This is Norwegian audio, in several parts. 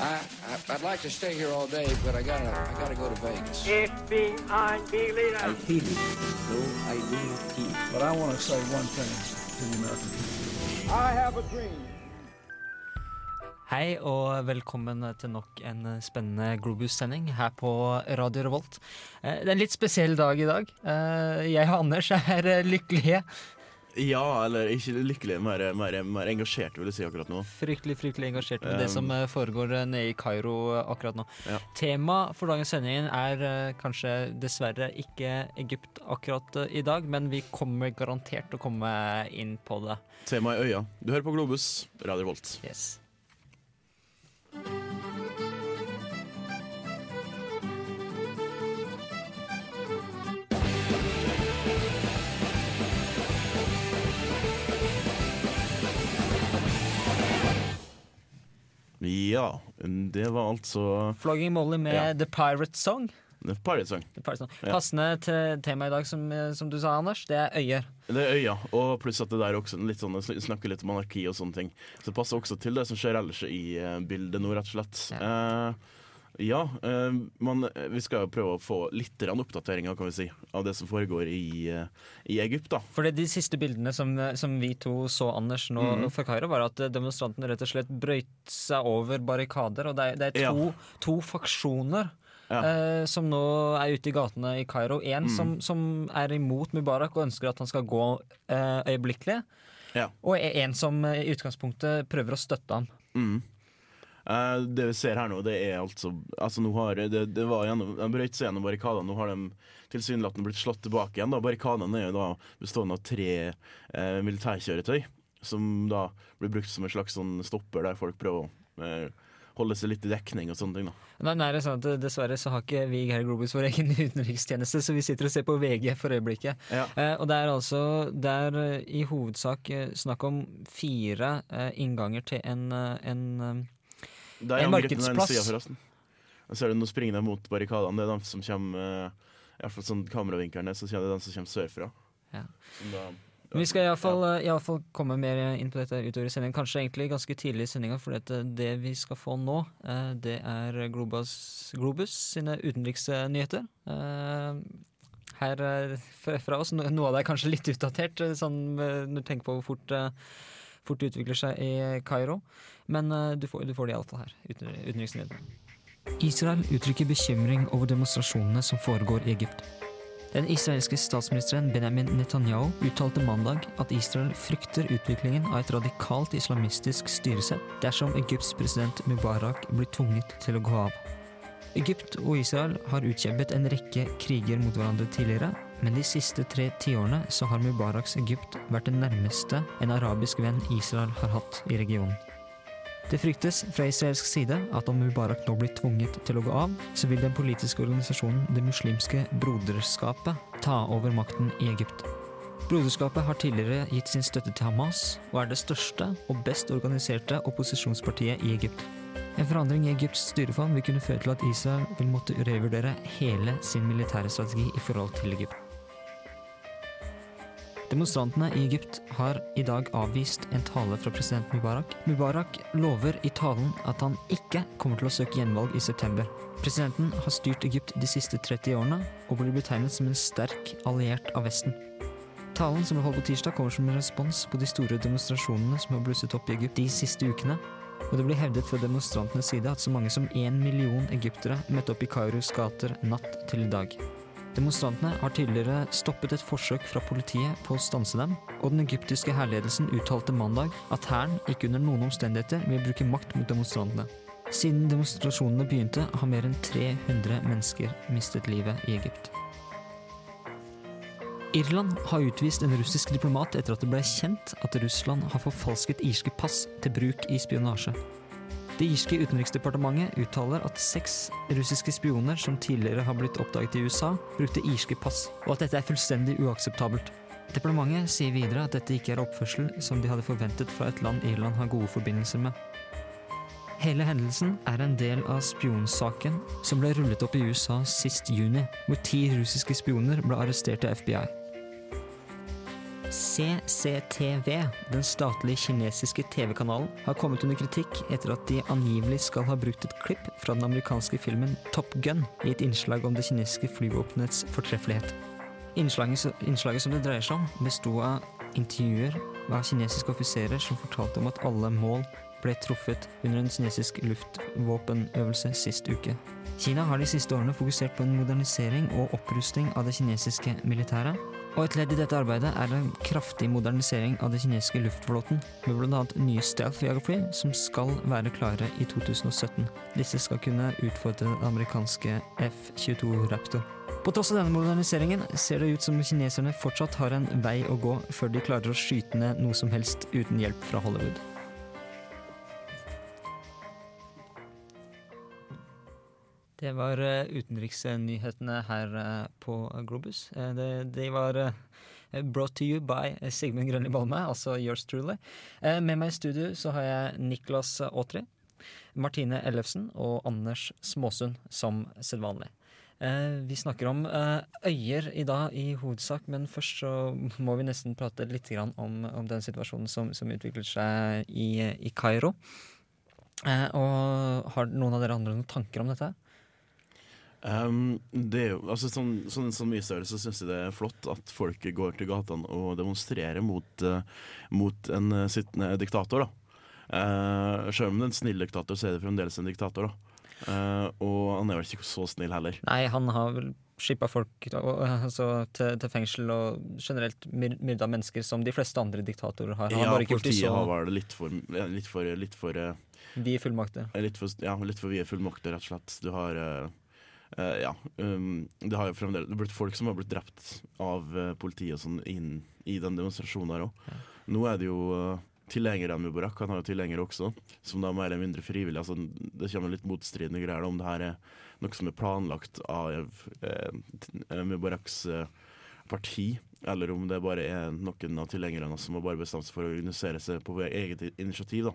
I, I I'd like to stay here all day, but I gotta I gotta go to Vegas. FBI leader. I feel it, though I not feel. But I want to say one thing to the American people. I have a dream. Hei og velkommen til nok en spennende Globus-sending her på Radio Revolt. Eh, Det er en litt spesiell dag i dag. Eh, Jeg og Anders er lykkelige. Ja, eller ikke lykkelig, mer, mer, mer engasjert, vil jeg si akkurat nå. Fryktelig fryktelig engasjert med det Um, som eh, foregår eh, nede i Kairo eh, akkurat nå. Ja. Tema for dagens sending er kanskje dessverre ikke Egypt akkurat i dag, men vi kommer garantert til å komme inn på det. Tema i øya. Du hører på Globus, Radio Volt. Yes. Ja, det var altså Flogging Molly med Ja. The Pirate Song. The Pirate Song. The Pirate Song. Ja. Passende til temaet i dag, som, eh, som du sa, Anders, det er øyer. Det er øya, og pluss at det der også litt sånn, snakker litt om anarki og sånne ting. Så det passer også til det som skjer ellers i eh, bildet nå, rett og slett. Ja, ja eh, man, vi skal jo prøve å få litt oppdateringer, kan vi si, av det som foregår i, eh, i Egypt, da. For de siste bildene som, som vi to så, Anders, nå mm. fra Kairo, var at eh, demonstrantene rett og slett brøyt seg over barrikader. Og det er, det er to, to faksjoner Ja. eh, som nå er ute i gatene i Kairo. En mm. som, som er imot Mubarak og ønsker at han skal gå eh, øyeblikkelig. Ja. Og en som eh, i utgangspunktet prøver å støtte ham. Mm. Eh, det vi ser her nå, det er altså, altså nå har det, det var gjennom, De brøt seg gjennom barrikadene. Nå har de tilsynelatende blitt slått tilbake igjen. Da. Barrikadene er jo da bestående av tre uh, militærkjøretøy, som da blir brukt som en slags sånn stopper der folk prøver å uh, holde seg litt i dekning og sånne ting. da. Nei, nei, det er sånn at Dessverre så har ikke vi her i Globus vår egen utenrikstjeneste, så vi sitter og ser på VG for øyeblikket. Ja. Eh, og det er altså det er i hovedsak snakk om fire eh, innganger til en, en eh, Det er En den markedsplass. Og så er det noen springende mot barrikadene. Det er de som kommer eh, i hvert fall sånn kameravinklene, er, så er det den som kommer sørfra. Ja. Da, ja. Vi skal iallfall ja. i alle fall komme mer inn på dette utover i sendingen. Kanskje egentlig ganske tidlig i sendinga, for dette, det vi skal få nå, eh, det er Globus, Globus sine utenriksnyheter. Eh, her eh, fra oss, noe av det er kanskje litt utdatert, eh, sånn eh, når du tenker på hvor fort, eh, fort utvikler seg i Kairo. Men eh, du får, du får det iallfall her. Uten, utenriksnyheter. Israel uttrykker bekymring over demonstrasjonene som foregår i Egypt. Den israelske statsministeren Benjamin Netanyahu uttalte mandag at Israel frykter utviklingen av et radikalt islamistisk styresett dersom Egypts president Mubarak blir tvunget til å gå av. Egypt og Israel har utkjempet en rekke kriger mot hverandre tidligere, men de siste tre tiårene så har Mubaraks Egypt vært det nærmeste en arabisk venn Israel har hatt i regionen. Det fryktes fra israelsk side at om Mubarak nå blir tvunget til å gå av, så vil den politiske organisasjonen Det muslimske broderskapet ta over makten i Egypt. Broderskapet har tidligere gitt sin støtte til Hamas, og er det største og best organiserte opposisjonspartiet i Egypt. En forandring i Egypts styreform vil kunne føre til at Israel vil måtte revurdere hele sin militære strategi i forhold til Egypt. Demonstrantene i Egypt har i dag avvist en tale fra president Mubarak. Mubarak lover i talen at han ikke kommer til å søke gjenvalg i september. Presidenten har styrt Egypt de siste 30 årene og blir betegnet som en sterk alliert av Vesten. Talen som ble holdt på tirsdag kommer som en respons på de store demonstrasjonene som har blusset opp i Egypt de siste ukene. Og det blir hevdet fra demonstrantenes side at så mange som én million egyptere møtte opp i Kairos gater natt til i dag. Demonstrantene har tidligere stoppet et forsøk fra politiet på å stanse dem, og den egyptiske hærledelsen uttalte mandag at hæren ikke under noen omstendigheter vil bruke makt mot demonstrantene. Siden demonstrasjonene begynte, har mer enn 300 mennesker mistet livet i Egypt. Irland har utvist en russisk diplomat etter at det ble kjent at Russland har forfalsket irske pass til bruk i spionasje. Det irske utenriksdepartementet uttaler at seks russiske spioner som tidligere har blitt oppdaget i USA, brukte irske pass, og at dette er fullstendig uakseptabelt. Departementet sier videre at dette ikke er oppførsel som de hadde forventet fra et land Irland har gode forbindelser med. Hele hendelsen er en del av spionsaken som ble rullet opp i USA sist juni, hvor ti russiske spioner ble arrestert av FBI. CCTV, den statlige kinesiske TV-kanalen, har kommet under kritikk etter at de angivelig skal ha brukt et klipp fra den amerikanske filmen Top Gun i et innslag om det kinesiske flyvåpenets fortreffelighet. Innslaget, innslaget som det dreier seg om, besto av intervjuer av kinesiske offiserer som fortalte om at alle mål ble truffet under en kinesisk luftvåpenøvelse sist uke. Kina har de siste årene fokusert på en modernisering og opprustning av det kinesiske militæret. Og et ledd i dette arbeidet er en kraftig modernisering av den kinesiske luftflåten, med bl.a. nye stealth-jagerfly som skal være klare i 2017. Disse skal kunne utfordre den amerikanske F-22 Raptor. På tross av denne moderniseringen ser det ut som kineserne fortsatt har en vei å gå før de klarer å skyte ned noe som helst uten hjelp fra Hollywood. Det var eh, utenriksnyhetene her eh, på Globus. Eh, det, de var brought to you by Sigmund Grønli Balme, altså yours truly. Med meg i studio så har jeg Niklas Aatri, Martine Ellefsen og Anders Småsund som sedvanlig. Vi snakker om øyer i dag i hovedsak, men først så må vi nesten prate litt om, om den situasjonen som, som utvikler seg i, i Kairo. Og har noen av dere andre noen tanker om dette? Um, det er jo, altså sånn, sånn, sånn mye større så syns jeg det er flott at folk går til gatene og demonstrerer mot, uh, mot en uh, sittende diktator. da. Uh, Selv om det er en snill diktator, så er det fremdeles en diktator. da. Uh, og han er vel ikke så snill heller. Nei, han har vel skippa folk og, altså, til, til fengsel og generelt myrda mennesker som de fleste andre diktatorer har. Han Ja, det politiet har vært vel litt for, litt for, litt for eh, vide fullmakter. Litt for, ja, litt for vide fullmakter, rett og slett. Du har eh, eh, Ja. Um, det har jo fremdeles det har blitt folk som har blitt drept av uh, politiet og sånn inn i den demonstrasjonen her òg. Nå er det jo uh, tilhengere av Mubarak, han har jo tilhengere også, som da er mer eller mindre frivillig. Altså, det kommer litt motstridende greier om det her er noe som er planlagt av uh, eh, Mubaraks eh, parti, eller om det bare er noen av tilhengerne som har bare bestemt seg for å organisere seg på eget initiativ. da.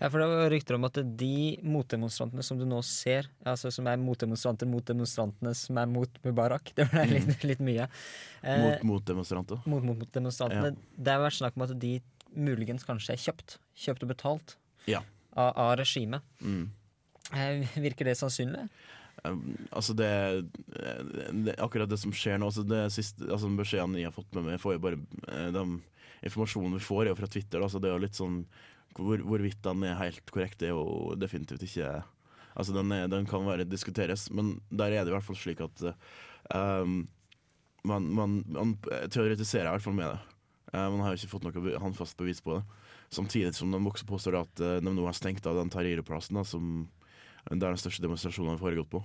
Ja, for det var rykter om at de motdemonstrantene som du nå ser, altså som er motdemonstranter mot demonstrantene som er mot Mubarak, det ble litt, litt mye. Eh, Mot, motdemonstranter? mot, mot, mot demonstrantene. Det har vært snakk om at de muligens kanskje er kjøpt. Kjøpt og betalt Ja. av, av regimet. Mm. Eh, virker det sannsynlig? Um, altså det, det Akkurat det som skjer nå altså det siste, altså Beskjedene jeg har fått med meg, får jo bare eh, de informasjonen vi får, er jo fra Twitter. Da, så det er jo litt sånn hvor, Hvorvidt den er helt korrekt, er jo definitivt ikke Altså den, er, den kan være diskuteres, men der er det i hvert fall slik at um, man, man, man teoretiserer i hvert fall med det. Uh, man har jo ikke fått noe håndfast bevis på det. Samtidig som de også påstår at uh, de nå har stengt av den Tahrir-plassen, da, som der den største demonstrasjonen har foregått på.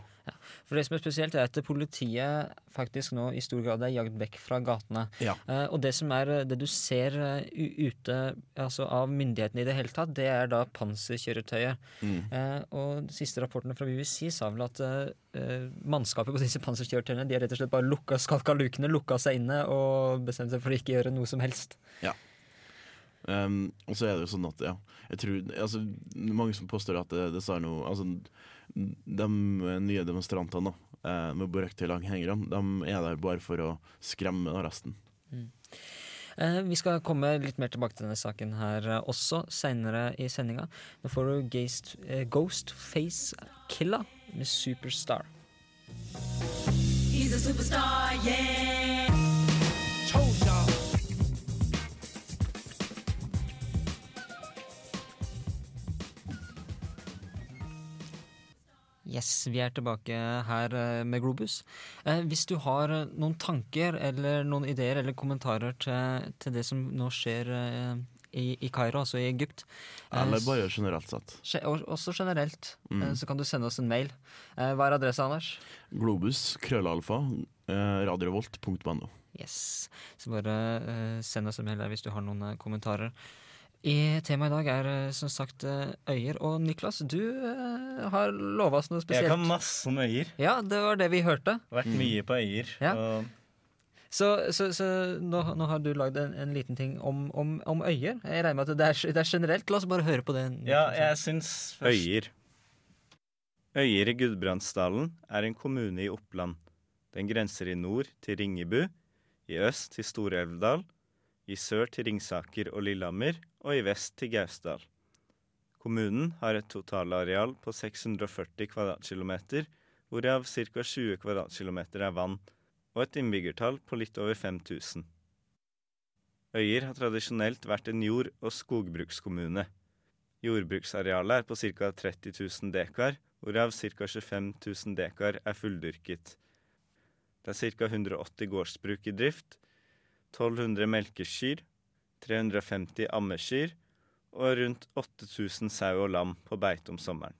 For det som er spesielt, er at politiet faktisk nå i stor grad er jagd vekk fra gatene. Ja. Eh, og det som er eh, det du ser eh, ute altså av myndighetene i det hele tatt, det er da panserkjøretøyer. Mm. Eh, og de siste rapportene fra BBC sa vel at eh, eh, mannskapet på disse panserkjøretøyene De har rett og slett bare lukka, skalka lukene, lukka seg inne og bestemt seg for å ikke gjøre noe som helst. Um, og så er det jo sånn at ja, jeg tror, altså, Mange som påstår at det, det sa noe altså, De nye demonstrantene da, eh, med Borek-tilhengerne, de er der bare for å skremme da, resten. Eh, vi skal komme litt mer tilbake til denne saken her eh, også seinere i sendinga. Nå får du eh, Ghost Face Killer med Superstar. He's a superstar, yeah. Yes, vi er tilbake her eh, med Globus. Eh, hvis du har eh, noen tanker eller noen ideer eller kommentarer til, til det som nå skjer eh, i, i Kairo, altså i Egypt eh, Eller bare generelt sett. Også generelt, Mm. eh, så kan du sende oss en mail. Eh, hva er adressa, Anders? Globus, krøllalfa, radiorevolt.no. Yes. Så bare send oss en mail der hvis du har noen kommentarer. I Temaet i dag er eh, som sagt eh, øyer. Og Niklas, du eh, har lova oss noe spesielt. Jeg kan masse om øyer. Ja, det var det vi hørte. Vært mye på øyer. Ja. Og Så, så, så nå, nå har du lagd en, en liten ting om, om, om øyer. Jeg regner med at det er, det er generelt. La oss bare høre på det. ja, jeg syns Øyer. Øyer i Gudbrandsdalen er en kommune i Oppland. Den grenser i nord til Ringebu, i øst til Stor-Elvdal, i sør til Ringsaker og Lillehammer og i vest til Gausdal. Kommunen har et totalareal på 640 kvadratkilometer, hvorav ca. 20 kvadratkilometer er vann, og et innbyggertall på litt over 5000. Øyer har tradisjonelt vært en jord- og skogbrukskommune. Jordbruksarealet er på ca. 30 000 dekar, hvorav ca. 25 000 dekar er fulldyrket. Det er ca. 180 gårdsbruk i drift, 1200 melkekyr, 350 ammekyr og rundt 8000 sau og lam på beite om sommeren.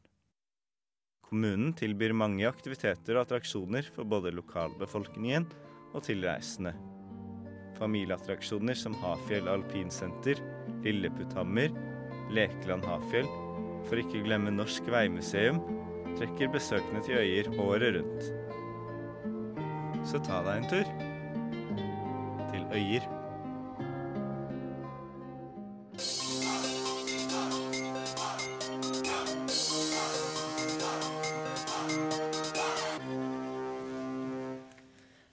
Kommunen tilbyr mange aktiviteter og attraksjoner for både lokalbefolkningen og tilreisende. Familieattraksjoner som Hafjell alpinsenter, Lilleputthammer, Lekeland Hafjell, for ikke å glemme Norsk veimuseum, trekker besøkende til øyer året rundt. Så ta deg en tur. Øyer.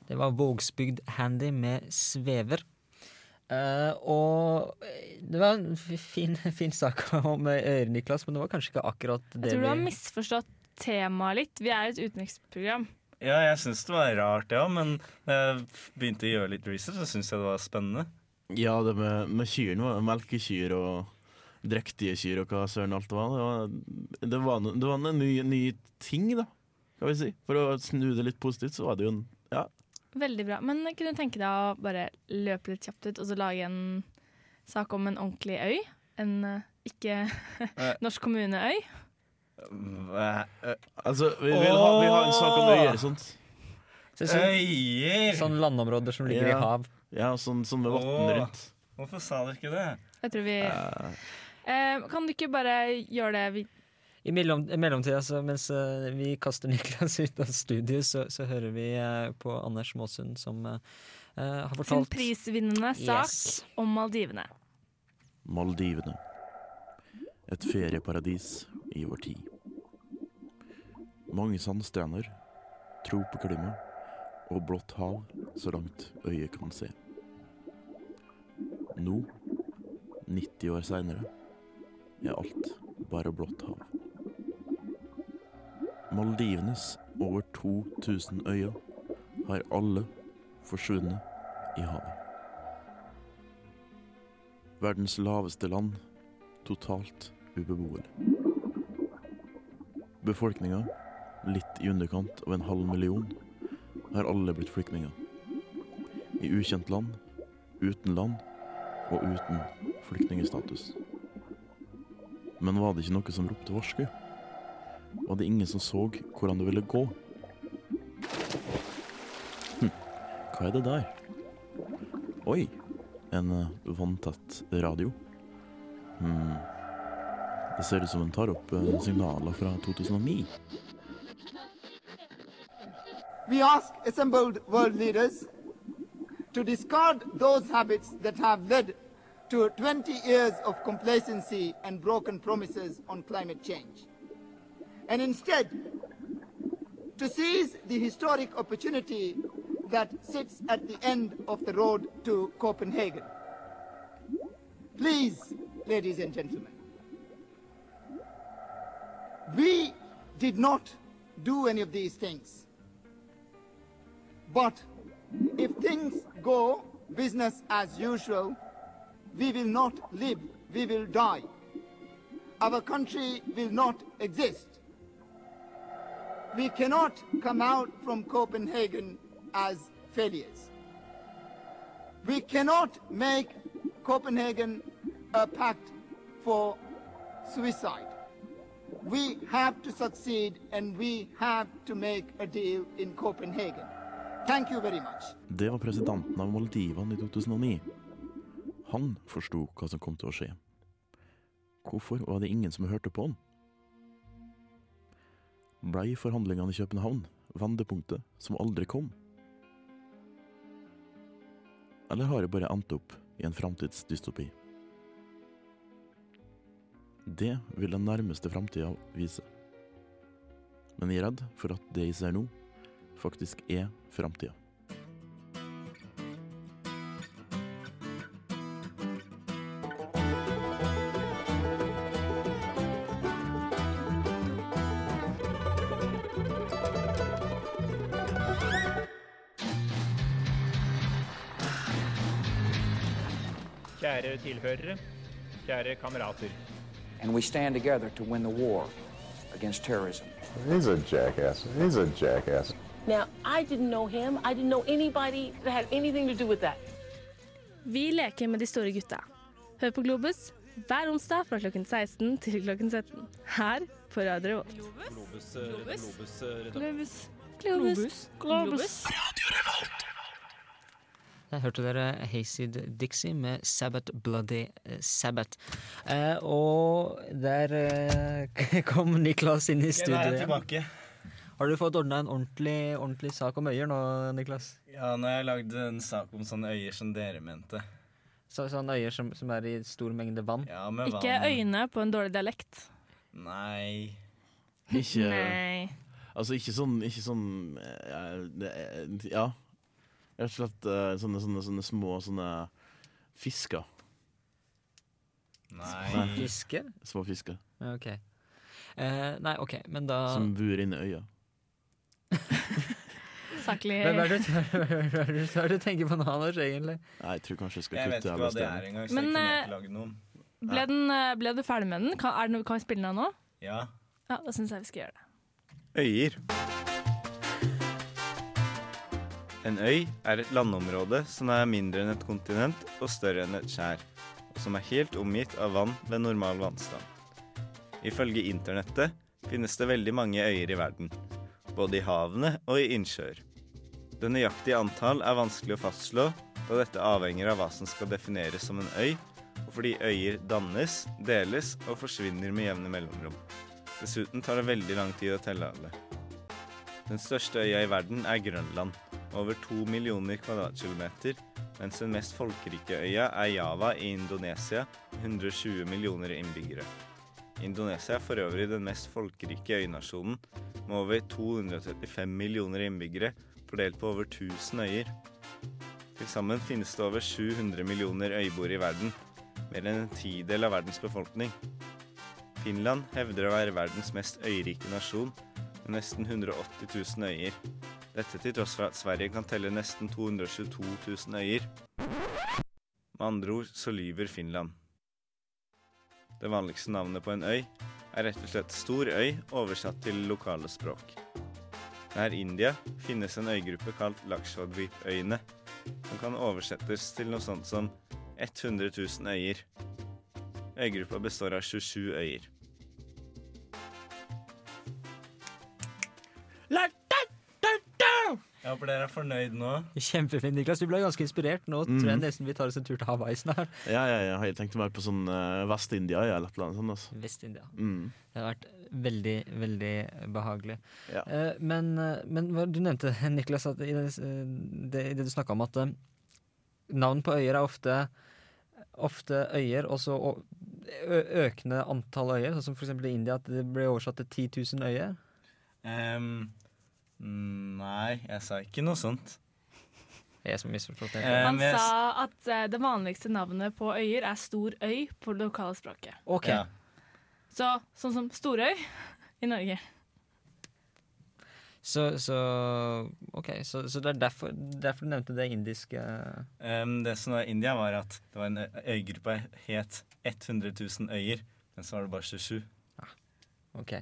Det var Vågsbygd Handy med Svever. Uh, og det var en fin, fin sak om øyer, Niklas, men det var kanskje ikke akkurat det Jeg tror du har misforstått temaet litt. Vi er et utenriksprogram. Ja, jeg syns det var rart, ja, men da jeg begynte å gjøre litt research, så syns jeg det var spennende. Ja, det med, med kyrne, var melkekyr og drektige kyr og hva søren alt det var. Det var, det var, no- det var en ny, ny ting, da, kan vi si. For å snu det litt positivt, så var det jo en Ja. Veldig bra. Men kunne du tenke deg å bare løpe litt kjapt ut og så lage en sak om en ordentlig øy? En eh, ikke norsk kommuneøy? Altså, vi vil ha, vi har en sak om øyer og sånt. Så, sånn, Øyer! sånn landområder som ligger Ja. i hav. Ja, sånn, sånn med vann rundt. Hvorfor sa dere ikke det? Jeg tror vi uh. eh, Kan du ikke bare gjøre det vi I mellom, i mellomtida, så mens uh, vi kaster Niklas ut av studio, så, så hører vi uh, på Anders Måsund som uh, har har sin fortalt prisvinnende sak Yes. om Maldivene. Maldivene. Et ferieparadis i vår tid. Mange sandstrender, tropeklima og blått hav så langt øyet kan se. Nå, 90 år seinere, er alt bare blått hav. Maldivenes over 2000 øyer har alle forsvunnet i havet. Verdens laveste land, totalt ubeboelig. Befolkninga, litt i underkant av en halv million, har alle blitt flyktninger. I ukjent land, uten land og uten flyktningstatus. Men var det ikke noe som ropte varsku? Var det ingen som så hvordan det ville gå? Hm, hva er det der? Oi, en vanntett radio. Hmm. Det ser ut som tar opp eh, signaler fra 2009. We ask assembled world leaders to discard those habits that have led to 20 years of complacency and broken promises on climate change. And instead, to seize the historic opportunity that sits at the end of the road to Copenhagen. Please, ladies and gentlemen, we did not do any of these things. But if things go business as usual, we will not live, we will die. Our country will not exist. We cannot come out from Copenhagen as failures. We cannot make Copenhagen a pact for suicide. We have to succeed and we have to make a deal in Copenhagen. Thank you very much. Det var presidenten av Maldivene i 2009. Han forsto hva som kom til å skje. Hvorfor var det ingen som hørte på han? Blei forhandlingene i København vendepunktet som aldri kom? Eller har det bare endt opp i en framtidsdystopi? Det vil den nærmeste framtida vise. Men jeg er redd for at det jeg ser nå, faktisk er framtida. Kjære tilhørere, kjære kamerater. And we stand together to win the war against terrorism. He's a jackass. He's a jackass. Now, I didn't know him. I didn't know anybody that had anything to do with that. Vi leker med de store gutta. Hør på Globus hver onsdag fra klokken 16 til klokken 17. Her på Radio Revolt. Globus, Globus, Globus. Globus. Globus. Der hørte dere Hazed Dixie med Sabbath Bloody eh, Sabbath. Eh, og der eh, kom Niklas inn i Jeg studio. er igjen. tilbake. Har du fått ordna en ordentlig, ordentlig sak om øyer nå, Niklas? Ja, nå har jeg lagd en sak om sånne øyer som dere mente. Så, sånne øyer som, som er i stor mengde vann? Ja, med Ikke øyne på en dårlig dialekt. Nei. Ikke Nei. Altså, ikke sånn, ikke sånn ja, det er- Ja. Rett og slett eh, sånne, sånne, sånne små sånne fisker. Nei. Fisker? Små fisker. OK. Eh, nei, OK, men da Som bor inni øya. Saklig. Hva er det du- er er tenker på nå, Anders, egentlig? Nei, jeg tror kanskje jeg skal Jeg vet kutte ikke hva det stedet. er engang, Men, jeg eh. Ble, den, eh, ble du ferdig med den? Kan, er det noe, kan vi spille den av nå? Ja. Ja, da syns jeg vi skal gjøre det. Øyer. En øy er et landområde som er mindre enn et kontinent og større enn et skjær, og som er helt omgitt av vann ved normal vannstand. Ifølge internettet finnes det veldig mange øyer i verden, både i havene og i innsjøer. Det nøyaktige antall er vanskelig å fastslå, da dette avhenger av hva som skal defineres som en øy, og fordi øyer dannes, deles og forsvinner med jevne mellomrom. Dessuten tar det veldig lang tid å telle alle. Den største øya i verden er Grønland, over to millioner kvadratkilometer, mens den mest folkerike øya er Java i Indonesia, med 120 millioner innbyggere. Indonesia er for øvrig den mest folkerike øynasjonen, med over 235 millioner innbyggere, fordelt på over 1000 øyer. Til sammen finnes det over 700 millioner øyboere i verden, mer enn en tidel av verdens befolkning. Finland hevder å være verdens mest øyrike nasjon, med nesten 180 000 øyer. Dette til tross for at Sverige kan telle nesten 222 000 øyer. Med andre ord så lyver Finland. Det vanligste navnet på en øy er rett og slett stor øy oversatt til lokale språk. Nær India finnes en øygruppe kalt Lakshadweep-øyene, som kan oversettes til noe sånt som 100 000 øyer. Øygruppa består av 27 øyer. Jeg håper dere er fornøyd nå. Kjempefint, Niklas. Du ble ganske inspirert. Nå Mhm. tror jeg nesten vi tar oss en tur til Hawaii snart. Ja, ja, ja, jeg tenkte mer på sånn uh, Vest-India eller et eller annet sånt. Altså. Vest-India. Mm. Det har vært veldig, veldig behagelig. Ja. Uh, men, eh, men du nevnte, Niklas, at i det, det, det du snakka om at navn på øyer er ofte, ofte øyer, og så økende antall øyer. Sånn som for eksempel i India, at det ble oversatt til 10 000 øyer. Ehm, mm, nei, jeg sa ikke noe sånt. Jeg som misforstått det. Eh, Han sa at eh, det vanligste navnet på øyer er stor øy på det lokale språket. Ok. Ja. Så sånn som Storøy i Norge. Så, så OK. Så, så det er derfor, derfor du nevnte det indiske Ehm, det som var i India, var at det var en ø- øygruppe het 100 000 øyer, men så var det bare 27. OK.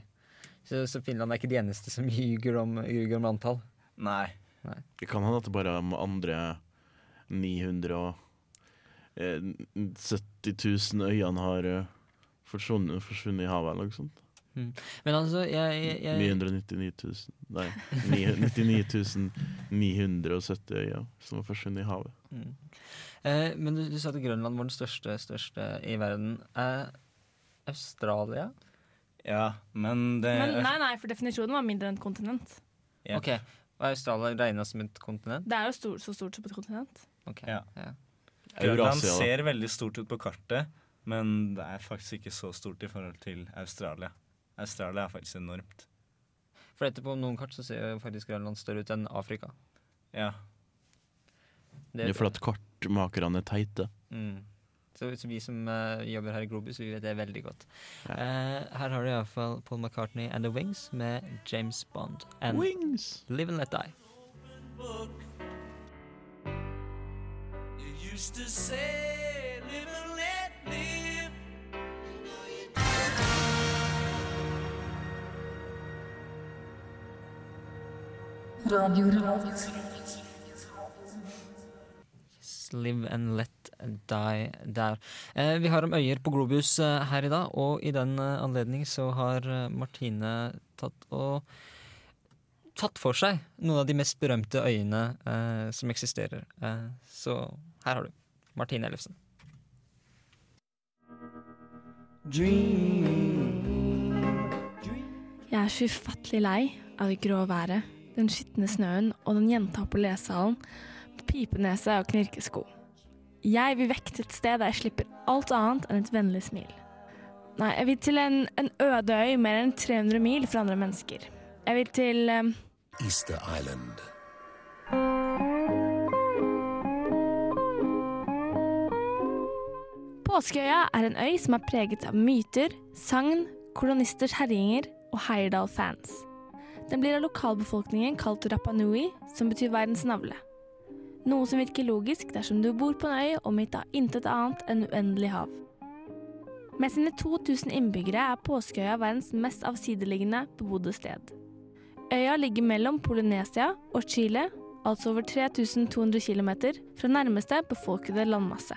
Så, så Finland er ikke de eneste som ljuger om, ljuger om antall? Nei. Det kan hende at det bare er med andre 970 000 øyene har eh, forsvunnet, forsvunnet i havet eller noe sånt. Men altså, jeg, jeg, jeg 999 000 Nei, 99 970 øyer som har forsvunnet i havet. Mm. Eh, men du, du sa at Grønland var den største, største i verden. Eh, Australia? Ja, men det Men nei, nei, for definisjonen var mindre enn et kontinent. Ja. Ok, Og er Australia regna som et kontinent? Det er jo stor, så stort som et kontinent. Ok, Ja. ja. Grønland ser veldig stort ut på kartet, men det er faktisk ikke så stort i forhold til Australia. Australia er faktisk enormt. For etterpå på noen kart så ser jo faktisk Grønland større ut enn Afrika. Ja. Det er fordi at kartmakerne er teite. Mm. Så, så vi som uh, jobber her i Globus, vi vet det veldig godt. Eh, her har du iallfall Paul McCartney and The Wings med James Bond. And Wings! Live and Let Die. You used to say live and let live. Radio Revolt. Live and let die der. Eh, vi har om øyer på Globus eh, her i dag, og i den eh, anledning så har Martine tatt og tatt for seg noen av de mest berømte øyene eh, som eksisterer. Eh, så her har du Martine Ellefsen. Jeg er så ufattelig lei av det grå været, den skitne snøen og den jenta på lesesalen pipenese og knirkesko. Jeg vil vekk til et sted der jeg slipper alt annet enn et vennlig smil. Nei, jeg vil til en, en øde øy mer enn 300 mil fra andre mennesker. Jeg vil til um... Easter Island. Påskeøya er en øy som er preget av myter, sagn, kolonisters herjinger og Heyerdahl-fans. Den blir av lokalbefolkningen kalt Rapa Nui, som betyr verdens navle. Noe som virker logisk dersom du bor på en øy omgitt av intet annet enn uendelig hav. Med sine 2000 innbyggere er Påskeøya verdens mest avsideliggende bebodde sted. Øya ligger mellom Polynesia og Chile, altså over 3200 km fra nærmeste befolkede landmasse.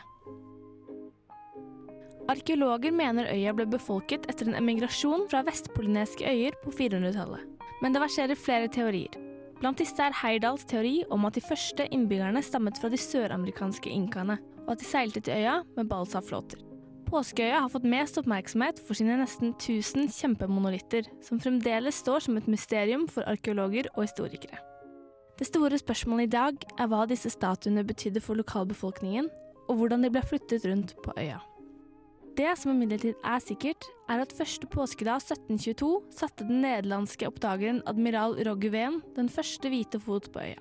Arkeologer mener øya ble befolket etter en emigrasjon fra vestpolyneske øyer på 400-tallet. Men det verserer flere teorier. Blant disse er Heyerdahls teori om at de første innbyggerne stammet fra de søramerikanske inkaene, og at de seilte til øya med balsaflåter. Påskeøya har fått mest oppmerksomhet for sine nesten 1000 kjempemonolitter, som fremdeles står som et mysterium for arkeologer og historikere. Det store spørsmålet i dag er hva disse statuene betydde for lokalbefolkningen, og hvordan de ble flyttet rundt på øya. Det som imidlertid er sikkert, er at første påskedag 1722 satte den nederlandske oppdageren admiral Roggeveen den første hvite fot på øya.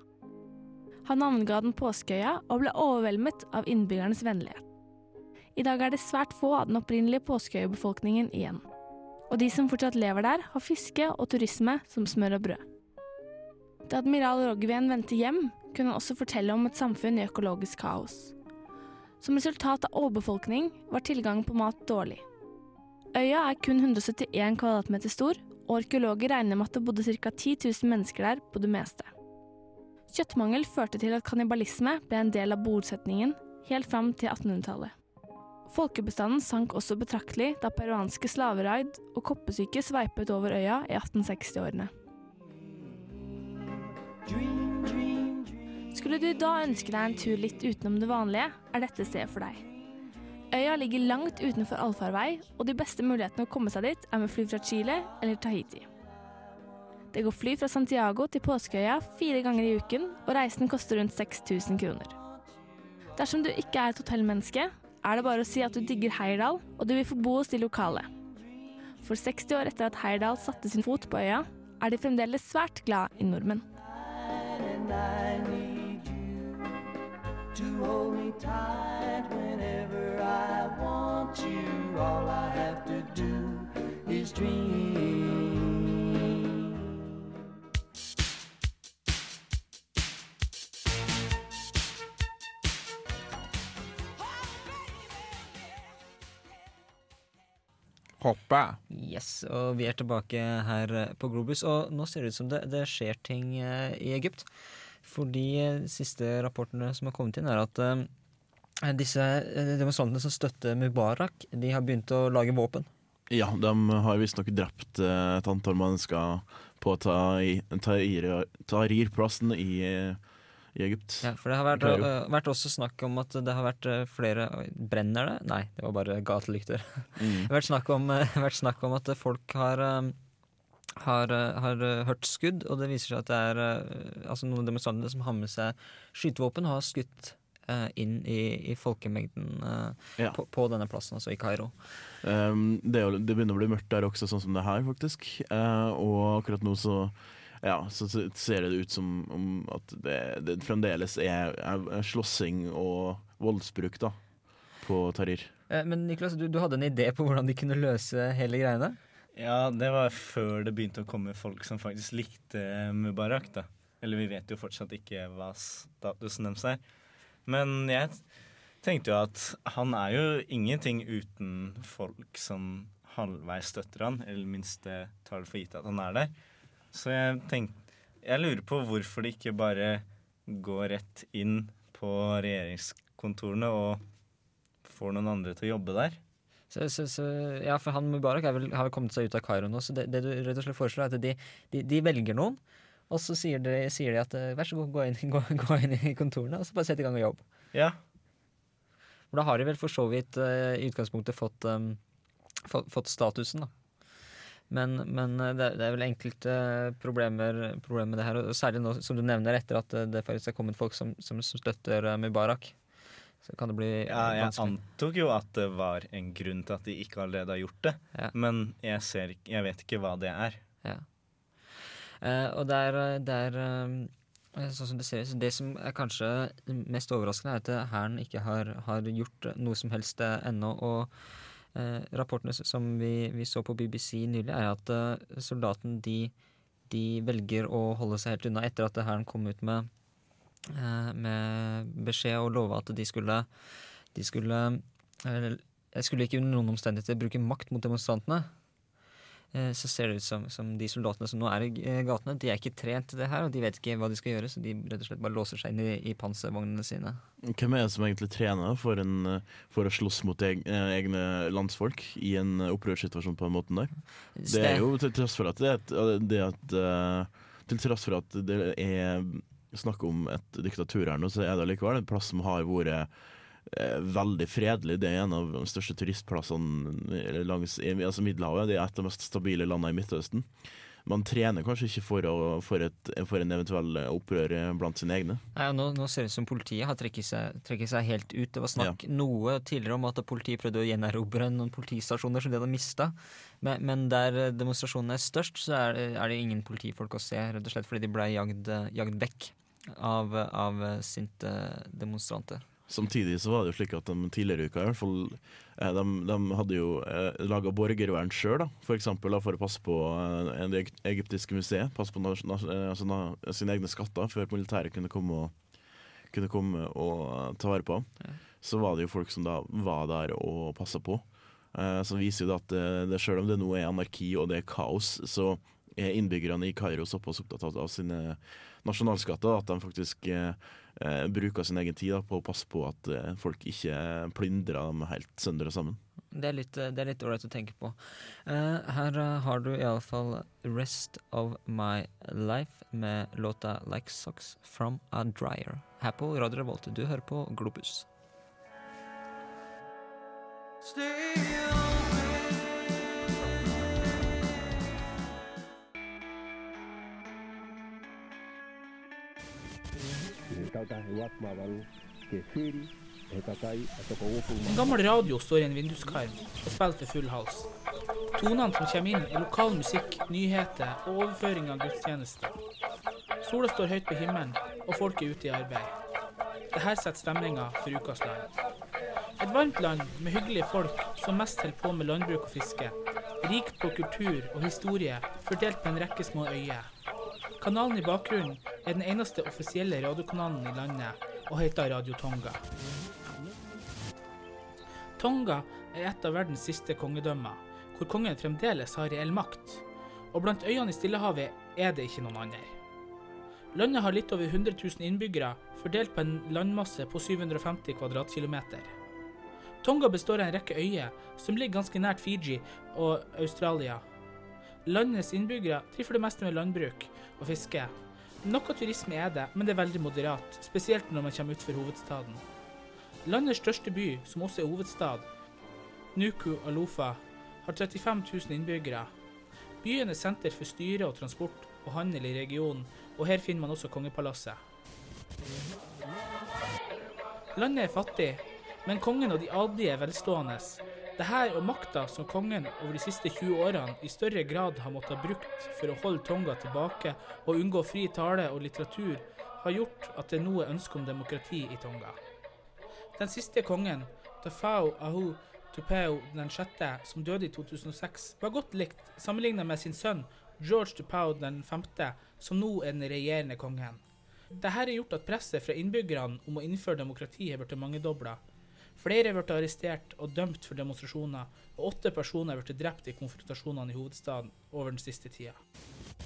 Han navnga den Påskeøya og ble overveldet av innbyggernes vennlighet. I dag er det svært få av den opprinnelige påskeøybefolkningen igjen. Og de som fortsatt lever der, har fiske og turisme som smør og brød. Da admiral Roggeveen vendte hjem, kunne han også fortelle om et samfunn i økologisk kaos. Som resultat av overbefolkning var tilgangen på mat dårlig. Øya er kun 171 kvadratmeter stor, og arkeologer regner med at det bodde ca. 10 000 mennesker der på det meste. Kjøttmangel førte til at kannibalisme ble en del av bosetningen helt fram til 1800-tallet. Folkebestanden sank også betraktelig da peruanske slaveraid og koppesyke sveipet over øya i 1860-årene. Skulle du da ønske deg en tur litt utenom det vanlige, er dette stedet for deg. Øya ligger langt utenfor allfarvei, og de beste mulighetene å komme seg dit er med fly fra Chile eller Tahiti. Det går fly fra Santiago til Påskeøya fire ganger i uken, og reisen koster rundt 6000 kroner. Dersom du ikke er et hotellmenneske, er det bare å si at du digger Heyerdahl, og du vil få bo hos de lokale. For 60 år etter at Heyerdahl satte sin fot på øya, er de fremdeles svært glad i nordmenn. To hold me tight whenever I want you. All I have to do is dream. Hoppe. Yes, og vi er tilbake her på Globus, og nå ser det ut som det, det skjer ting eh, i Egypt. Fordi eh, de siste rapportene som har kommet inn, er at eh, disse eh, demonstrantene som støtter Mubarak, de har begynt å lage våpen. Ja, de har visstnok drept eh, et antall mennesker på Tahrir-plassen i, eh, i Egypt. Ja, for det har vært, øh, vært også snakk om at det har vært flere Brenner det? Nei, det var bare gatelykter. Mm. Det har vært snakk om, vært snakk om at folk har har, øh, har øh, hørt skudd, og det viser seg at det er øh, altså noen demonstranter som har med seg skytevåpen har skutt øh, inn i, i folkemengden øh, Ja. på, på denne plassen, altså i Kairo. Um, det, er det begynner å bli mørkt der også, sånn som det her, faktisk. Uh, og akkurat nå så, ja, så ser det ut som om at det, det fremdeles er, er, er slåssing og voldsbruk da, på Tahrir. Eh, Men Niklas, du, du hadde en idé på hvordan de kunne løse hele greiene? Ja, det var før det begynte å komme folk som faktisk likte Mubarak, da. Eller vi vet jo fortsatt ikke hva statusen deres er. Men jeg tenkte jo at han er jo ingenting uten folk som halvveis støtter han, eller minst det tar det for gitt at han er der. Så jeg tenkte Jeg lurer på hvorfor de ikke bare går rett inn på regjeringskontorene og får noen andre til å jobbe der. Så, så, så, ja, for han Mubarak vel, har vel kommet seg ut av Kairo nå, så det, det du rett og slett foreslår, er at de, de, de velger noen, og så sier de, sier de at eh, vær så god, gå inn, gå, gå inn i kontorene, og så bare sett i gang og jobb. Ja. For da har de vel for så vidt eh, i utgangspunktet fått, um, fått, fått statusen, da. Men, men det, er- det er vel enkelte problemer, problemer med det her, og særlig nå som du nevner etter at det faktisk er kommet folk som, som, som støtter Mubarak. Så kan det bli Ja, jeg vanskelig. antok jo at det var en grunn til at de ikke allerede har gjort det, Ja. men jeg, ser, jeg vet ikke hva det er. Ja. Eh, og det er, det er eh, sånn som det ser ut, det som er kanskje mest overraskende, er at hæren ikke har, har gjort noe som helst eh, ennå. Og eh, rapportene som vi, vi så på BBC nylig, er at eh, soldaten de, de velger å holde seg helt unna etter at hæren kom ut med, med beskjed og lova at de skulle de skulle, Jeg skulle ikke under noen omstendigheter bruke makt mot demonstrantene. Eh, Så ser det ut som, som de soldatene som nå er i eh, gatene, de er ikke trent til det her, og de vet ikke hva de skal gjøre, så de rett og slett bare låser seg inn i, i panservognene sine. Hvem er det som egentlig trener for, en, eh, for å slåss mot eh, egne landsfolk i en eh, opprørssituasjon på den måten der? Det er jo til tross for at det er et, det at, eh, Til tross for at det er snakk om et diktatur her nå, så er det likevel en plass som har vært eh, veldig fredelig. Det er en av de største turistplassene langs altså Middelhavet. Det er et av de mest stabile landene i Midtøsten. Man trener kanskje ikke for, å, for, et, for en eventuell opprør blant sine egne. Nei, nå, nå ser det ut som politiet har trekket seg, trekket seg helt ut. Det var snakk noe tidligere om at politiet prøvde å gjenerobre noen politistasjoner som de hadde mista. Men, men der demonstrasjonene er størst, så er, det- er det ingen politifolk å se, rett og slett fordi de ble jagd, jagd vekk av, av sinte demonstranter. Samtidig så var det jo slik at de tidligere i uka i hvert fall eh, de, de hadde jo eh, laga borgervern sjøl, for eksempel da, for å passe på eh, det egyptiske museet. Passe på eh, altså, sine egne skatter før militæret kunne komme og, kunne komme og eh, ta vare på. Så var det jo folk som da var der og passa på. Eh, så viser jo det at det, det selv om det nå er anarki og det er kaos, så er innbyggerne i Kairo såpass opptatt av, av sine nasjonalskatter at de faktisk eh, eh, bruker sin egen tid da, på å passe på at eh, folk ikke plyndrer dem helt sønder og sammen. Det er litt det er litt ålreit å tenke på. Uh, her uh, har du iallfall 'Rest of My Life' med låta 'Like Socks From A Dryer'. Her på Radio Revolt. Du hører på Globus. En gammel radio står i en vinduskarm og spiller for full hals. Tonene som kommer inn, er lokal musikk, nyheter og overføring av gudstjenester. Sola står høyt på himmelen, og folk er ute i arbeid. Dette setter stemninga for ukas land. Et varmt land med hyggelige folk som mest holder på med landbruk og fiske. Rikt på kultur og historie, fordelt på en rekke små øyer. Kanalen i bakgrunnen er den eneste offisielle radiokanalen i landet, og heter Radio Tonga. Tonga er et av verdens siste kongedømmer, hvor kongen fremdeles har reell makt. Og blant øyene i Stillehavet er det ikke noen andre. Landet har litt over 100 000 innbyggere, fordelt på en landmasse på 750 kvadratkilometer. Tonga består av en rekke øyer, som ligger ganske nært Fiji og Australia. Landets innbyggere driver for det meste med landbruk og fiske. Noe turisme er det, men det er veldig moderat, spesielt når man kommer utfor hovedstaden. Landets største by, som også er hovedstad, Nuku Alofa, har 35 000 innbyggere. Byen er senter for styre og transport og handel i regionen, og her finner man også kongepalasset. Landet er fattig, men kongen og de adelige er velstående. Dette og makta som kongen over de siste 20 årene i større grad har måttet ha brukt for å holde Tonga tilbake og unngå fri tale og litteratur, har gjort at det er ønske om demokrati i Tonga. Den siste kongen, Tafao Ahu Tupeo den sjette, som døde i 2006, var godt likt sammenlignet med sin sønn George Tupao den femte, som nå er den regjerende kongen. Dette har gjort at presset fra innbyggerne om å innføre demokrati har blitt mangedobla. Flere ble arrestert og dømt for demonstrasjoner, og åtte personer ble drept i konfrontasjonene i hovedstaden over den siste tida.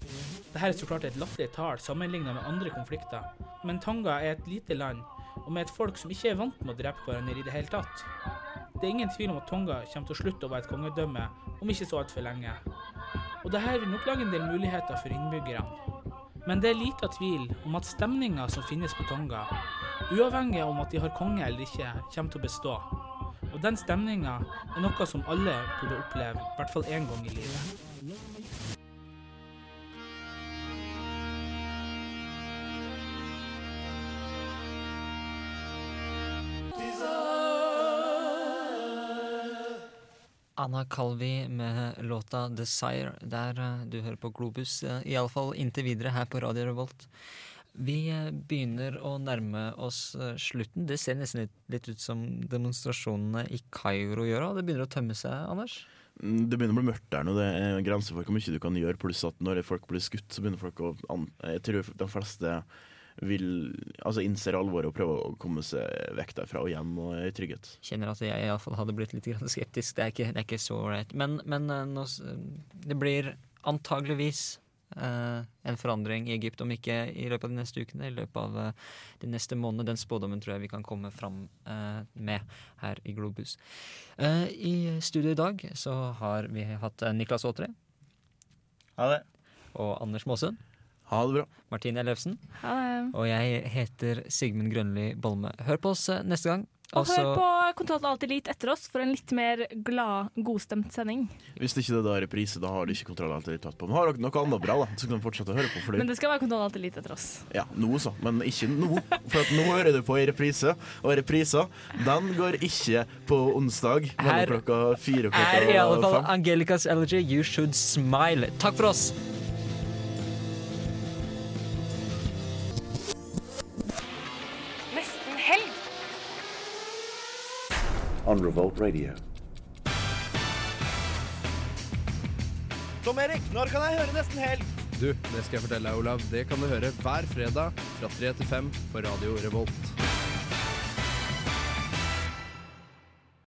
Dette er så klart et latterlig tall sammenlignet med andre konflikter, men Tonga er et lite land, og med et folk som ikke er vant med å drepe hverandre i det hele tatt. Det er ingen tvil om at Tonga kommer til å slutte å være et kongedømme om ikke så altfor lenge. Og dette vil nok lage en del muligheter for innbyggerne. Men det er lite tvil om at stemninga som finnes på Tonga, uavhengig om at de har konge eller ikke, kommer til å bestå. Og den stemninga er noe som alle burde oppleve, i hvert fall én gang i livet. Anna Calvi med låta 'Desire', der eh, du hører på Globus, eh, iallfall inntil videre her på Radio Revolt. Vi begynner å nærme oss eh, slutten. Det ser nesten litt, litt ut som demonstrasjonene i Kairo gjør. og Det begynner å tømme seg, Anders? Mm, Det begynner å bli mørkt der nå. Det er grenser for hvor mye du kan gjøre. Pluss at når folk blir skutt, så begynner folk å Jeg tror de fleste vil Altså innser alvoret og prøver å komme seg vekk derfra og hjem og i trygghet. Kjenner at jeg iallfall hadde blitt litt skeptisk. Det er ikke, det er ikke så ålreit. Men, men eh, nå, det blir antageligvis en forandring i Egypt, om ikke i løpet av de neste ukene, i løpet av eh, de neste månedene. Den spådommen tror jeg vi kan komme fram eh, med her i Globus. Eh, I studio i dag så har vi hatt eh, Niklas Aatre. Ha det. Og Anders Måsund. Ha det bra. Martine Ellefsen. Ha det. Og jeg heter Sigmund Grønli Bolme. Hør på oss eh, neste gang. Og Altså- hør på Kontroll alltid litt etter oss for en litt mer glad, godstemt sending. Hvis ikke det da er reprise, da har de ikke kontroll alltid tatt på. Men har dere noe annet bra, da, så kan de fortsette å høre på. Fordi... Men det. det skal være Kontroll alltid litt etter oss. Ja, nå så, men ikke nå. For at nå hører du på i reprise, og reprisa den går ikke på onsdag Her mellom klokka fire og er i alle fall. Angelicas Elegy, You Should Smile. Takk for oss! On Revolt Radio. Tom Erik, når kan jeg høre Nesten Helg? Du, det skal jeg fortelle deg, Olav. Det kan du høre hver fredag fra 3 til 5 på Radio Revolt.